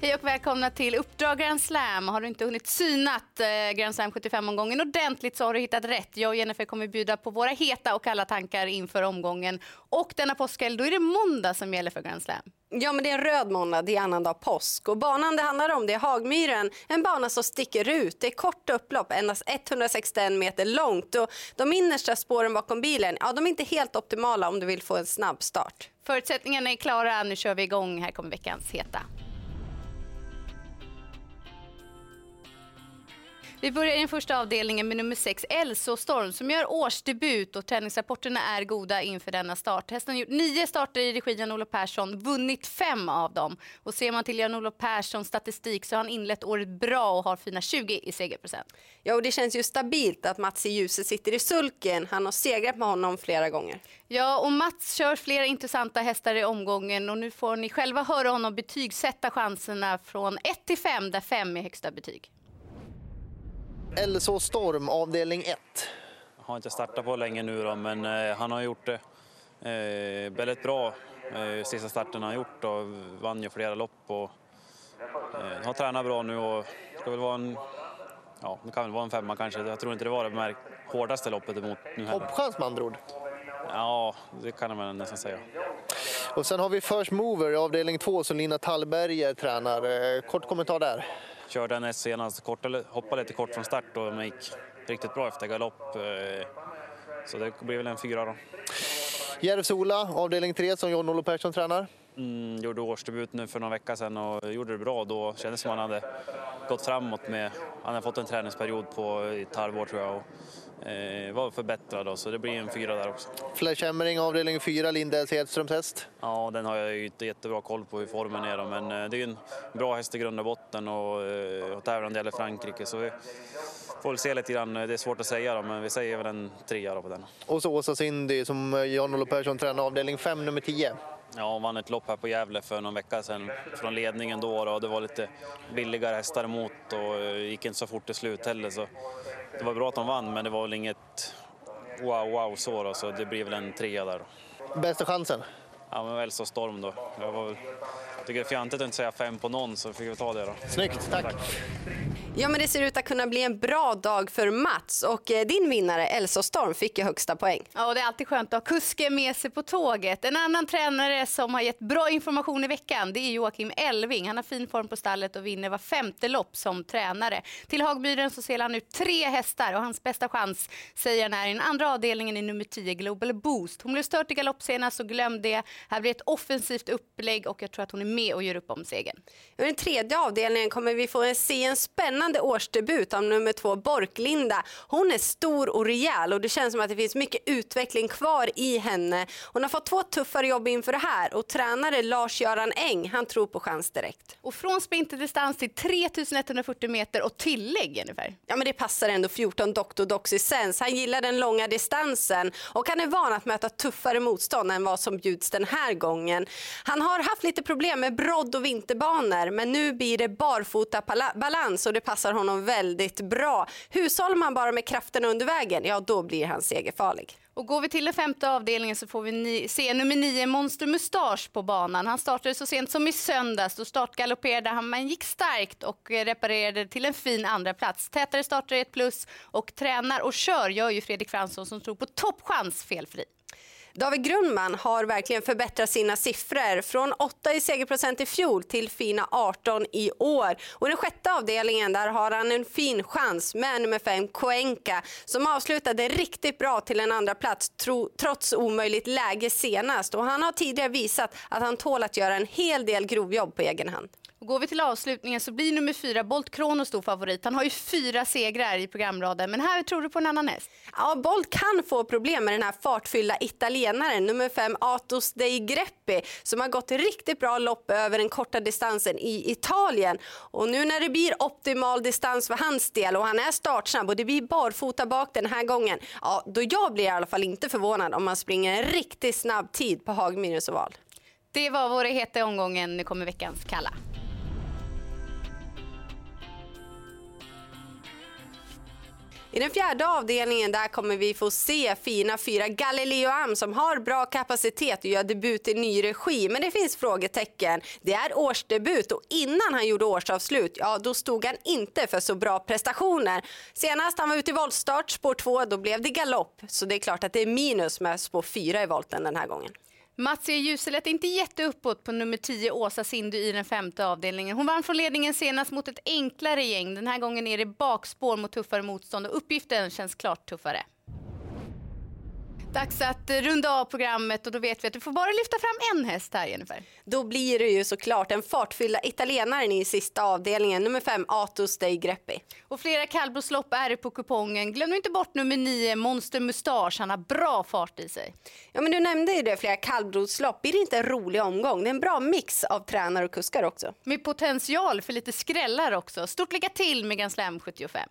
Hej och välkomna till Uppdrag Grand Slam. Har du inte hunnit synat eh, Grand Slam 75-omgången ordentligt så har du hittat rätt. Jag och Jennifer kommer bjuda på våra heta och kalla tankar inför omgången. Och denna påskhelg, då är det måndag som gäller för Grand Slam. Ja, men det är en röd måndag, det är annandag påsk. Och banan det handlar om det är Hagmyren, en bana som sticker ut. Det är kort upplopp, endast 161 meter långt. Och de innersta spåren bakom bilen, ja, de är inte helt optimala om du vill få en snabb start. Förutsättningarna är klara, nu kör vi igång. Här kommer veckans heta. Vi börjar i den första avdelningen med nummer 6, Elso Storm, som gör årsdebut och träningsrapporterna är goda inför denna start. Hästen har gjort nio starter i regi Jan-Olof Persson, vunnit fem av dem. Och ser man till Jan-Olof Perssons statistik så har han inlett året bra och har fina 20 i segerprocent. Ja, och det känns ju stabilt att Mats i ljuset sitter i sulken. Han har segrat med honom flera gånger. Ja, och Mats kör flera intressanta hästar i omgången och nu får ni själva höra honom betygsätta chanserna från 1 till 5 där 5 är högsta betyg. LSO Storm, avdelning 1. Har inte startat på länge nu då, men eh, han har gjort det eh, väldigt bra eh, sista starten han gjort och vann ju flera lopp och eh, har tränat bra nu och ska väl vara en Ja, det kan väl vara en femma kanske. Jag tror inte det var det märk- hårdaste loppet emot nu heller. Toppchans med andra ord. Ja, det kan man nästan säga. Och sen har vi First Mover i avdelning 2 som Lina Tallberger tränar. Eh, Kort kommentar där. Körde en S senast, kort, hoppade lite kort från start och men gick riktigt bra efter galopp. Eh, så det blir väl en fyra då. Järvsola, avdelning 3 som John-Olof Persson tränar. Mm, gjorde årsdebut nu för några veckor sedan och gjorde det bra. Då kändes som han hade gått framåt med... Han hade fått en träningsperiod på ett halvår tror jag och eh, var förbättrad då, så det blir en fyra där också. Flash Emmering, avdelning 4, Lindells Hedströms häst. Ja, den har jag ju inte jättebra koll på hur formen är då, men eh, det är en bra häst i grund och botten och, eh, och gäller Frankrike så vi får väl se lite grann. Det är svårt att säga då, men vi säger väl en trea på den. Och så Åsa Cindy som John-Olof Persson tränar, avdelning 5, nummer 10. Ja, hon vann ett lopp här på Gävle för någon vecka sedan från ledningen då och det var lite billigare hästar emot och eh, gick inte så fort i slut heller. Så det var bra att de vann, men det var väl inget wow, wow så då, så det blir väl en trea där. Då. Bästa chansen? Ja, men väl så Storm då. Jag var, väl- tycker det är fjantigt att inte säga fem på någon, så fick vi ta det då. Snyggt, tack. Ja, men det ser ut att kunna bli en bra dag för Mats. Och eh, din vinnare, Elsa Storm, fick ju högsta poäng. Ja, och det är alltid skönt att ha kusken med sig på tåget. En annan tränare som har gett bra information i veckan det är Joakim Elving. Han har fin form på stallet och vinner var femte lopp som tränare. Till Hagbyren så ser han ut tre hästar och hans bästa chans säger han är i den andra avdelningen i nummer 10 Global Boost. Hon blev stört i galopp senast så glöm det. Här blir ett offensivt upplägg och jag tror att hon är med och gör upp om segern. I den tredje avdelningen kommer vi få se en spännande årsdebut av nummer två, Borklinda. Hon är stor och rejäl och det känns som att det finns mycket utveckling kvar i henne. Hon har fått två tuffare jobb inför det här och tränare Lars-Göran Eng, han tror på chans direkt. Och från sprinterdistans till 3140 meter och tillägg ungefär. Ja men det passar ändå 14 Dr. Doxy Sense. Han gillar den långa distansen och han är van att möta tuffare motstånd än vad som bjuds den här gången. Han har haft lite problem med brodd och vinterbanor men nu blir det barfota balans och det passar passar honom väldigt bra. Hushåller man bara med krafterna under vägen, ja då blir han segerfarlig. Och går vi till den femte avdelningen så får vi ni- se nummer nio Monster Mustasch på banan. Han startade så sent som i söndags. Då startgalopperade han men gick starkt och eh, reparerade till en fin andra plats. Tätare starter är ett plus och tränar och kör gör ju Fredrik Fransson som tror på toppchans felfri. David Grundman har verkligen förbättrat sina siffror från 8 i segerprocent i fjol till fina 18 i år. Och i den sjätte avdelningen där har han en fin chans med nummer 5 Koenka som avslutade riktigt bra till en andra plats tro, trots omöjligt läge senast. Och han har tidigare visat att han tål att göra en hel del grovjobb på egen hand. Och går vi till avslutningen så blir nummer fyra Bolt Krono stor favorit. Han har ju fyra segrar i programraden men här tror du på en annan häst. Ja, Bolt kan få problem med den här fartfyllda italienaren, nummer fem Atos dei Greppi, som har gått riktigt bra lopp över den korta distansen i Italien. Och nu när det blir optimal distans för hans del och han är startsnabb och det blir barfota bak den här gången, ja, då jag blir i alla fall inte förvånad om man springer en riktigt snabb tid på Hagmyrens oval. Det var vår heta omgången. Nu kommer veckans kalla. I den fjärde avdelningen där kommer vi få se fina fyra Galileo Am som har bra kapacitet och gör debut i ny regi. Men det finns frågetecken. Det är årsdebut och innan han gjorde årsavslut, ja då stod han inte för så bra prestationer. Senast han var ute i voltstart, spår 2, då blev det galopp. Så det är klart att det är minus med spår 4 i volten den här gången. Mats E. Juselet inte jätteuppåt på nummer 10 Åsa Sindu i den femte avdelningen. Hon vann från ledningen senast mot ett enklare gäng. Den här gången är det bakspår mot tuffare motstånd och uppgiften känns klart tuffare. Dags att runda av programmet och då vet vi att du får bara lyfta fram en häst här Jennifer. Då blir det ju såklart den fartfyllda italienaren i sista avdelningen, nummer 5 Atos dei Greppi. Och flera kallblodslopp är det på kupongen. Glöm inte bort nummer 9 Monster Mustache, han har bra fart i sig. Ja men du nämnde ju det, flera kallblodslopp. Blir det inte en rolig omgång? Det är en bra mix av tränare och kuskar också. Med potential för lite skrällar också. Stort lycka till med Grand Slam 75.